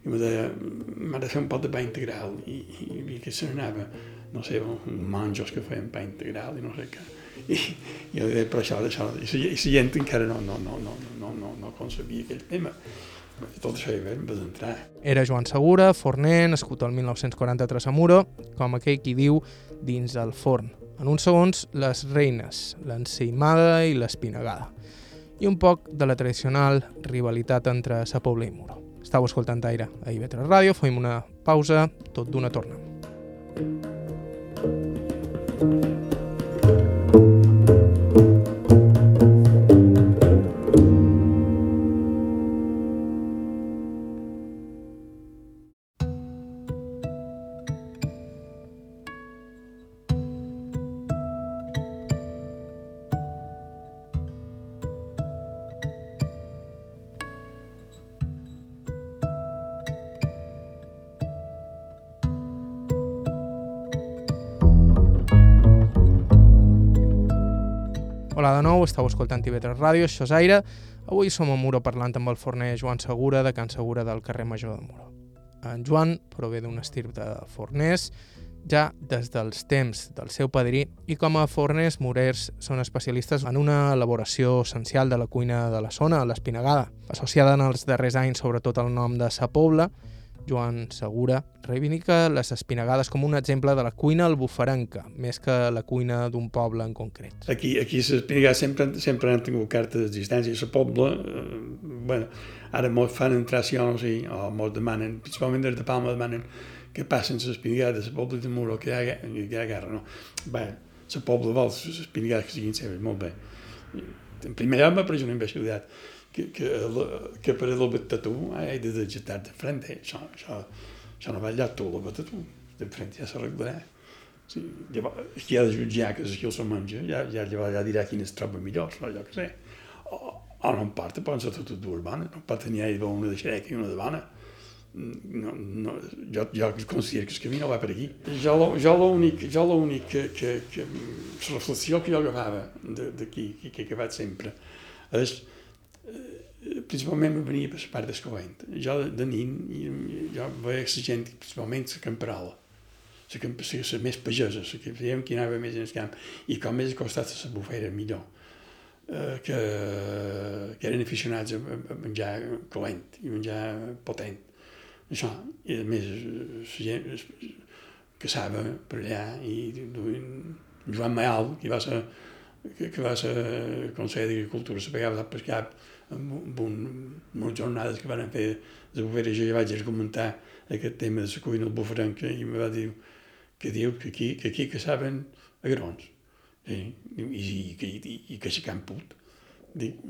i me deia, m'ha de fer un pot de pa integral i, i, i que se n'anava, no sé, monjos que feien pa integral i no sé què i, i jo deia, però això, això, i la gent encara no, no, no, no, no, no, no concebia aquell tema. I tot això hi vam entrar. Era Joan Segura, forner, nascut el 1943 a Muro, com aquell qui diu dins el forn. En uns segons, les reines, l'enceimada i l'espinagada. I un poc de la tradicional rivalitat entre Sa Pobla i Muro. Estau escoltant Aire a IB3 Ràdio, fem una pausa, tot d'una torna. thank Hola de nou, estàu escoltant TV3 Ràdio, això és Aire. Avui som a Muro parlant amb el forner Joan Segura, de Can Segura del carrer Major de Muro. En Joan prové d'un estirp de forners, ja des dels temps del seu padrí, i com a forners morers són especialistes en una elaboració essencial de la cuina de la zona, l'espinagada, associada en els darrers anys sobretot al nom de Sa Pobla, Joan Segura, reivindica les espinagades com un exemple de la cuina albuferenca, més que la cuina d'un poble en concret. Aquí, aquí les espinagades sempre, sempre han tingut carta d'existència. La poble, eh, bueno, ara molts fan entracions i, o molts demanen, principalment des de Palma demanen que passen les espinagades la poble de Muro, que hi ha, que hi ha guerra, no? Bé, la poble vol les espinagades que siguin seves, molt bé. En primer lloc m'ha pres una imbecilitat que, que, per a tu hai de degetar de frente. Això, això, això no va allà tu, tu, de frente ja s'arreglarà. Sí, llavors, qui ha de jutjar que qui el menja, ja, ja, ja, ja dirà quin es troba millor, no, allò que sé. O, o no em porta, poden ser totes dues bones, no pot tenir una de xereca i una de bona. No, no, jo, jo considero que el camí no va per aquí. Jo, jo l'únic jo l'únic que, que, que, la reflexió que jo agafava d'aquí, que, que he acabat sempre, és Eh, principalment me venia per la part d'Escovent. Jo de, de nin, jo veia la gent, principalment la camperola, la, camp, la, la més pagesa, la que veiem qui anava més en el camp, i com més costat la bufera, millor. Eh, que, que eren aficionats a, a menjar calent i menjar potent. Això, i a més, la gent, caçava per allà i duien Joan Mayal, que va ser, que, que va ser conseller d'Agricultura, se pegava per cap un, amb unes jornades que van fer de boveres, jo ja vaig argumentar aquest tema de la cuina al bufranca i em va dir que diu que aquí, que aquí caçaven agrons i, i, i, i, i, i que aixecant put. Dic,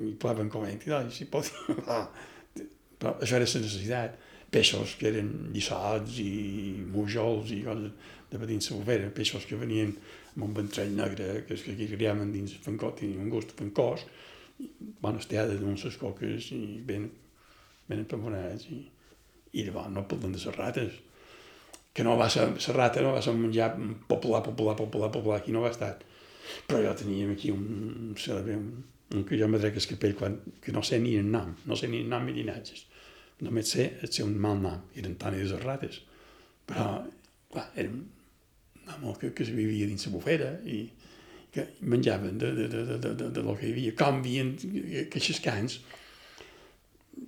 i claven corrent, i si pot, però això era la necessitat. Peixos que eren lliçots i mujols i coses de dins la bovera, peixos que venien amb un ventrell negre, que, és que criaven dins el fancot, tenien un gust fancós, bones teades amb les coques i ben, ben empemonats i, i llavors no parlen de les rates que no va ser, la rata no va ser un menjar popular, popular, popular, popular, aquí no va estar. Però jo tenia aquí un, un, un, un que jo me trec el capell quan, que no sé ni el nom, no sé ni el nom ni llinatges. Només sé, sé un mal nom, eren tan de les rates. Però, clar, era un home que, que vivia dins la bufera i, que menjaven de, de, de, de, de, de, de lo que hi havia. Com havien que aquests cans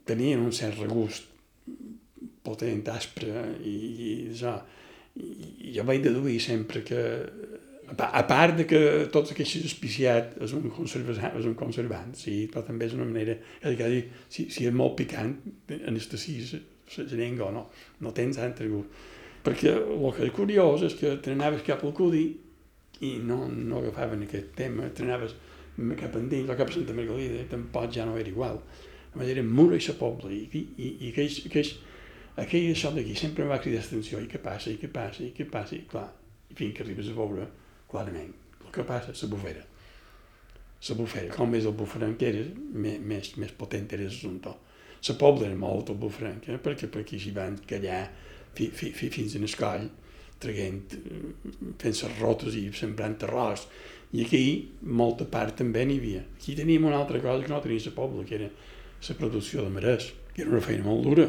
tenien un cert regust potent, aspre, i, i això. I jo vaig deduir sempre que, a part de que tot aquest espiciat és un conservant, és un conservant sí, però també és una manera, és dir, si, si és molt picant, anestesis la llengua, no, no tens altre gust. Perquè el que és curiós és que te n'anaves cap al cudi i no, no agafaven aquest tema, t'anaves cap endins o cap a Santa Margalida, tampoc ja no era igual. A manera mura i sa poble, i, i, i aquell, aquell, aquell això d'aquí sempre em va cridar l'atenció, i què passa, i què passa, i què passa, i clar, i fins que arribes a veure clarament el que passa, la bufera. La bufera, com més el buferenc eres, més, més, més potent eres l'assumpte. La pobla era molt el buferenc, eh? perquè per aquí s'hi van callar fi, fi, fi, fins en el coll, traient, fent les rotes i sembrant arròs. I aquí molta part també n'hi havia. Aquí teníem una altra cosa que no teníem a poble, que era la producció de marès, que era una feina molt dura,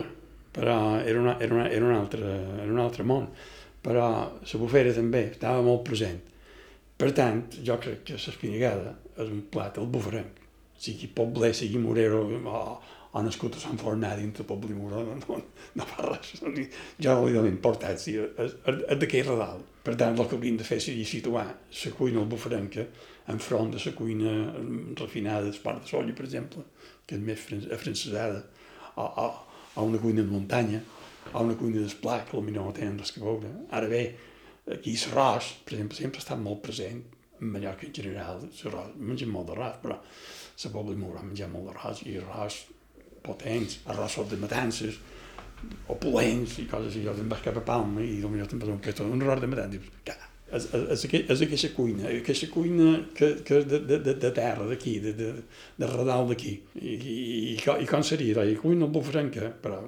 però era, una, era, una, era, un, altre, era un altre món. Però la bufera també estava molt present. Per tant, jo crec que l'espinigada és un plat, el buferenc, sigui poble, sigui morero, o, ha nascut a Sant Fornà dintre del poble Muro, no, no, no fa res, jo no li dono importància, és, és d'aquell redal. Per tant, el que hauríem de fer seria situar la cuina albufrenca enfront de la cuina refinada d'Espart de Solla, per exemple, que és més afrancesada, a, a, a una cuina de muntanya, a una cuina d'esplà, que potser no tenen res que veure. Ara bé, aquí l'arròs, per exemple, sempre està molt present, en Mallorca en general, l'arròs, mengem molt d'arròs, però la pobla Muro menja molt d'arròs, i arròs potents, arrossos de matances, o polents i coses així, jo te'n vas cap a Palma i potser vas un petó, un arròs de matances, que és, és, és, aquesta cuina, aquesta cuina que, que de, de, de, terra d'aquí, de, de, de redal d'aquí. I, i, i, i com seria? La cuina al bufranca, però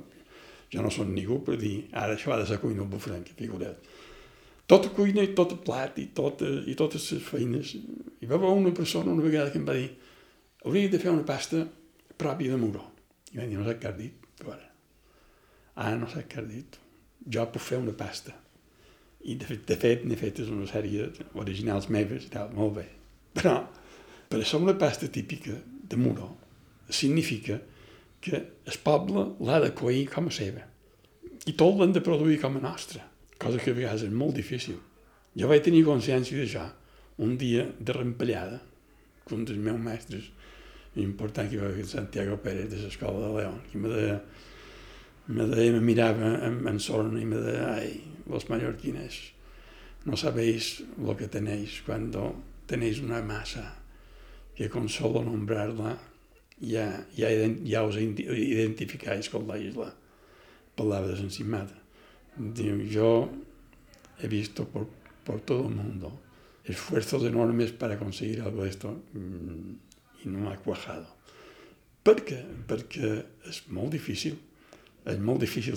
jo no som ningú per dir, ara això ha de ser cuina al bufranca, figura't. Tota cuina i tot plat i, tot, i totes les feines. Hi va haver una persona una vegada que em va dir hauria de fer una pasta pròpia de Muro i vam dir, no sé què has dit, ara. Ah, no sé què has dit. Jo puc fer una pasta. I de fet, de fet n'he fet una sèrie originals meves i tal, molt bé. Però, per això una pasta típica de Muro significa que el poble l'ha de coir com a seva. I tot l'han de produir com a nostra, cosa que a vegades és molt difícil. Jo vaig tenir consciència d'això un dia de rempellada, que un dels meus mestres important que fer Santiago Pérez de l'escola de León, que me deia, me deia, me mirava en, en sorna y me deia, ay, los mallorquines, no sabéis lo que tenéis cuando tenéis una masa que con solo nombrarla ya, ya, ya os identificáis con la isla. Palabras encimada. Yo he visto por, por todo el mundo esfuerzos enormes para conseguir algo de esto. I no m'ha quajado. Per què? Perquè és molt difícil. És molt difícil.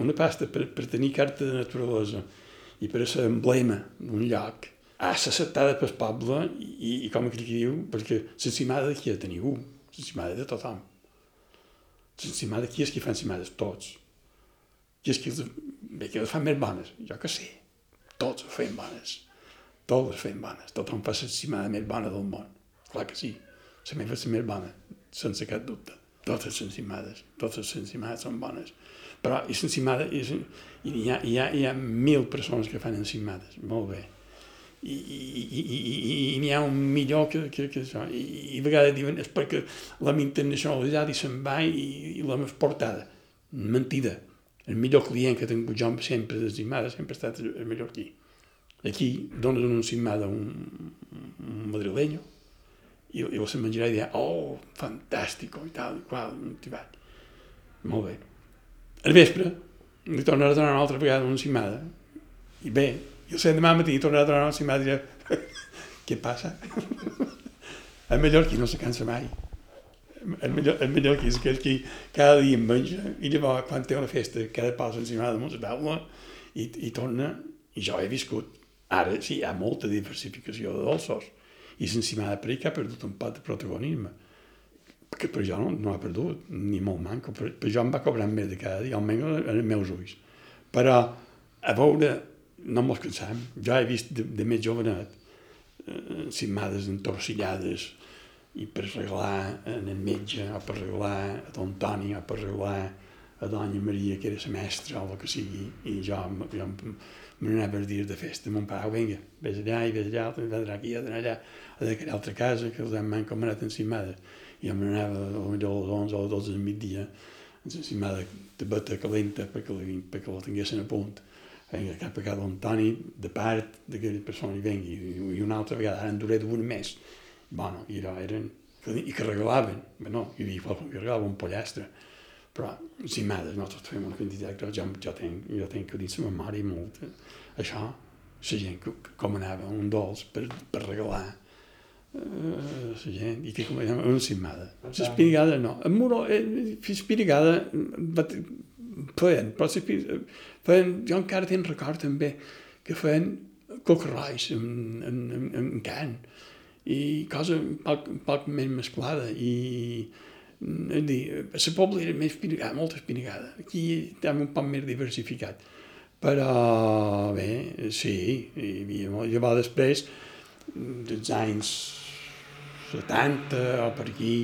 Una pasta per, per tenir carta de naturalesa i per ser emblema d'un lloc ha ser acceptada pel poble i, i com que diu, perquè l'encimada de qui ha de ningú, l'encimada de tothom. L'encimada qui és qui fa encimades? Tots. Qui és qui els, bé, qui les fan més bones? Jo que sé. Tots les fem bones. Tots les fem bones. Tothom fa l'encimada més bona del món. Clar que sí la meva és la més bona, sense cap dubte. totes les encimades, totes les encimades són bones. Però i l'encimada, és, hi, ha, hi, ha, hi ha mil persones que fan encimades, molt bé. I, i, i, i, i n'hi ha un millor que, que, que això. I, I a vegades diuen és perquè l'hem internacionalitzat i se'n va i, i l'hem exportada. Mentida. El millor client que tinc jo sempre de cimada sempre ha estat el mallorquí. Aquí dones una encimada a un, un madrileño i, i la menjarà i dirà, oh, fantàstic, i tal, i qual, motivat. Molt bé. Al vespre li tornarà a donar una altra vegada una encimada i bé, i el demà matí tornarà a donar una encimada i dirà, què passa? el mallorquí no se cansa mai. El, millor, el mallorquí és aquell que cada dia en menja i llavors quan té una festa cada pausa encimada damunt la taula i, i torna, i jo he viscut ara sí, hi ha molta diversificació de dolços i l'encimada per que ha perdut un pot de protagonisme que per jo no, no ha perdut, ni molt manco, per, per jo em va cobrant més de cada dia, almenys en els meus ulls. Però a veure, no mos cansam, jo he vist de, de més jovenet eh, entorcillades i per regalar en el metge, o per regalar a don Toni, o per regalar a doña Maria, que era la mestra o el que sigui, i jo, jo me n'anava els dies de festa, mon pare, vinga, vés allà i vés allà, vés aquí, a allà, a aquella altra casa, que els hem encomanat encimades i jo me n'anava a les 11 o a les 12 del migdia, encimada de bata calenta perquè, la, perquè la tinguessin a punt. Vinga, cap a cada Antoni, de part d'aquella persona i vengui, i una altra vegada, ara en duré d'un mes. Bueno, i allò eren, i que regalaven, bueno, hi havia qualcun que regalava un pollastre, però encimades, nosaltres fem una quantitat, jo, jo, tenc, jo tenc que dins la memòria molt, això, la gent que, que com anava un dolç per, per regalar, La gent, i que com una encimada. L'espirigada no. En Muro, eh, espirigada, feien, però feien, jo encara tinc record també, que feien cocarrois en, en, en, en can, i cosa poc, poc més mesclada, i és dir, a la pobla era més espirigada, molt espirigada. Aquí també un poc més diversificat. Però, bé, sí, hi havia molt. Llavors, després, dels anys 70 o per aquí,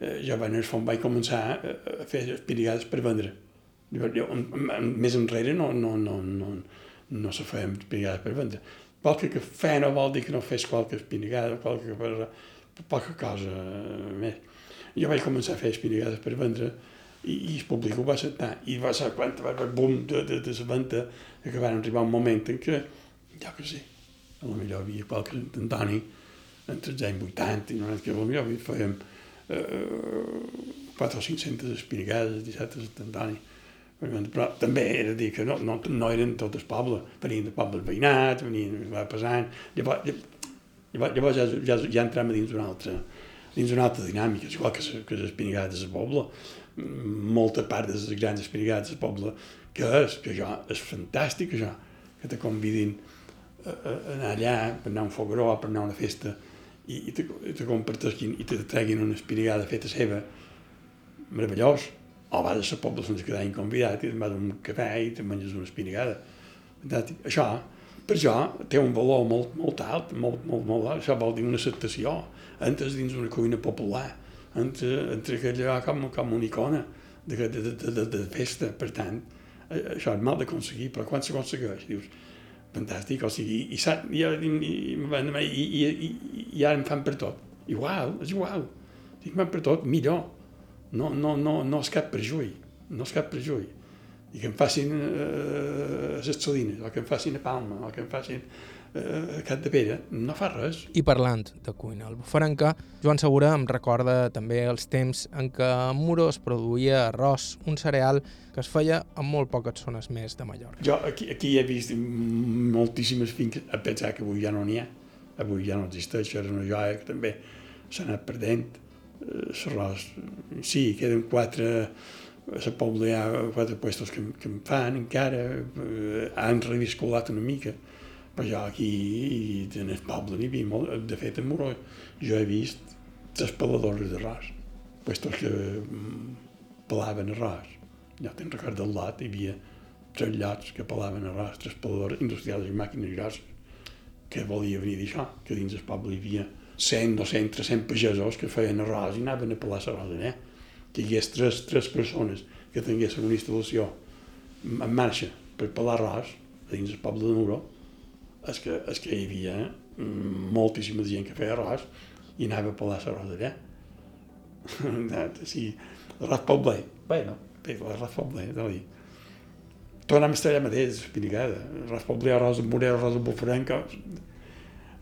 eh, jo van fons vaig començar a fer espirigades per vendre. Jo, jo, més enrere no, no, no, no, no se feien espirigades per vendre. Qualque que fe no vol dir que no fes qualque espirigada, qualque poca cosa més. Jo vaig començar a fer espirigades per vendre i, i el públic ho va acceptar. I va ser quan va haver boom de, de, de la venda que va arribar un moment en què, jo que lo millor havia qualque Antoni, entre els anys 80 i 90, que potser fèiem eh, 4 o 500 espinigades, 17 a Sant Antoni. Però també era dir que no, no, no eren tot el poble, venien de pobles veïnats, venien va passant, llavors, llavors, llavors ja, ja, ja entrem dins una altra, dins una altra dinàmica, igual que, que les espinigades del poble, molta part de les grans espinigades del poble, que és, que això és fantàstic, això, que te convidin a, a, anar allà per anar a un fogueró, per anar a una festa, i, i te, te comparteixin i te treguin una espinigada feta seva, meravellós. O vas a la poble sense quedar inconvidat i te'n vas a un cafè i te menges una espinigada. Això, per això, té un valor molt, molt alt, molt, molt, molt alt. Això vol dir una acceptació. Entres dins una cuina popular, entre, entre aquella com, com una icona de, de, de, de, de festa. Per tant, això és mal d'aconseguir, però quan s'aconsegueix, dius, fantàstic, o sigui, i, i, i, i, i, i, ara em fan per tot. Igual, és igual. Si em fan per tot, millor. No, no, no, no és cap perjuí, no és cap perjuí. I que em facin eh, les salines, o que em facin a Palma, o que em facin eh, Cat de Pere, no fa res. I parlant de cuina albofarenca, Joan Segura em recorda també els temps en què a Muro es produïa arròs, un cereal que es feia en molt poques zones més de Mallorca. Jo aquí, aquí he vist moltíssimes finques, a pensar que avui ja no n'hi ha, avui ja no existeix, era una joia que també s'ha anat perdent, eh, l'arròs, sí, queden quatre, a la Pobla hi ha quatre puestos que, que em fan encara, eh, han reviscolat una mica, però jo aquí, en el poble, n'hi havia molt, de fet, en Moró, jo he vist tres peladores d'arròs, puestos que mm, pelaven arròs. Jo te'n record del lot, hi havia tres llots que pelaven arròs, tres peladores industrials i màquines grosses, que volia venir d'això, que dins el poble hi havia 100, 200, 300 pagesos que feien arròs i anaven a pelar l'arròs allà. que hi hagués tres, tres persones que tinguessin una instal·lació en marxa per pelar arròs a dins del poble de Nuro, és que, és que hi havia mm, moltíssima gent que feia arròs i anava a pelar l'arròs allà. sí, l'arròs poble. Bueno, bé, l'arròs poble, de dir. Tornem a estar allà mateix, espinigada. Arròs poble, arròs amb morera, arròs amb bufranca,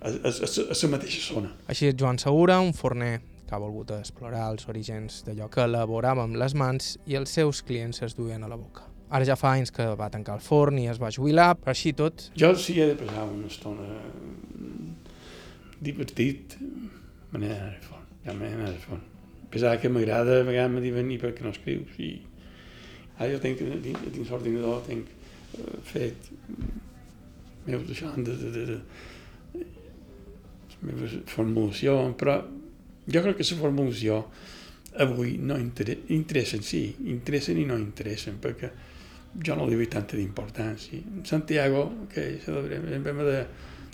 és la mateixa zona. Així és Joan Segura, un forner que ha volgut explorar els orígens d'allò que elaborava amb les mans i els seus clients es duien a la boca. Ara ja fa anys que va tancar el forn i es va jubilar, però així tot... Jo sí he de passar una estona divertit, me n'he d'anar al forn, ja me n'he d'anar al forn. Pensava que m'agrada, a vegades me diuen, i per què no escrius? I ara jo tinc, tinc, tinc l'ordinador, tinc uh, fet meus d'això, de, de, de, de, meva formulació, però jo crec que la formulació avui no inter interessen, sí, interessen i no interessen, perquè jo no li doy tanta d'importància. En Santiago, que en tema de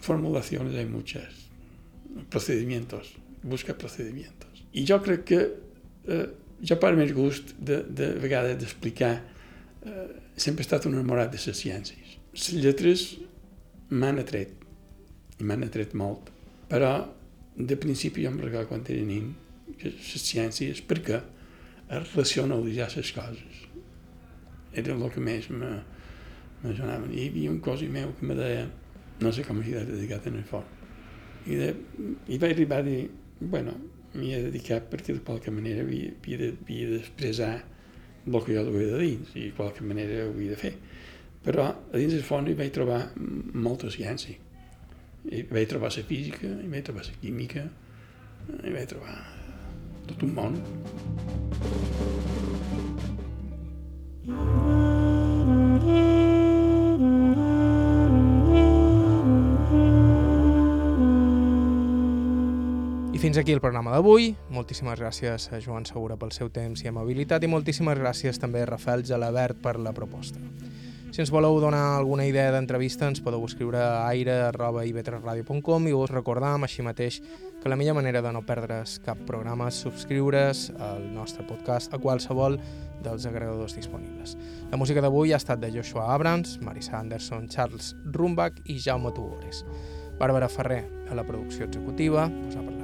formulacions hay muchas, procedimientos, busca procedimientos. I jo crec que eh, jo per més gust de, de vegades d'explicar eh, sempre he estat un enamorat de les ciències. Les lletres m'han atret, i m'han atret molt, però de principi jo em recordo quan era que les ciències, perquè es racionalitzar les coses era el que més sonava. I hi havia un cos meu que me deia, no sé com s'hi ha dedicat en el forn. I, de, I vaig arribar a dir, bueno, m'hi he dedicat perquè de qualque manera havia d'expressar el que jo duia de dins i de qualque manera ho havia de fer. Però a dins del forn hi vaig trobar molta ciència. Hi vaig trobar la física, hi vaig trobar la química, hi vaig trobar tot un món. Fins aquí el programa d'avui. Moltíssimes gràcies a Joan Segura pel seu temps i amabilitat i moltíssimes gràcies també a Rafael Gelabert per la proposta. Si ens voleu donar alguna idea d'entrevista ens podeu escriure a aire.ivetresradio.com i us recordam així mateix que la millor manera de no perdre's cap programa és subscriure's al nostre podcast a qualsevol dels agregadors disponibles. La música d'avui ha estat de Joshua Abrams, Marisa Anderson, Charles Rumbach i Jaume Tugores. Bàrbara Ferrer a la producció executiva, us ha parlat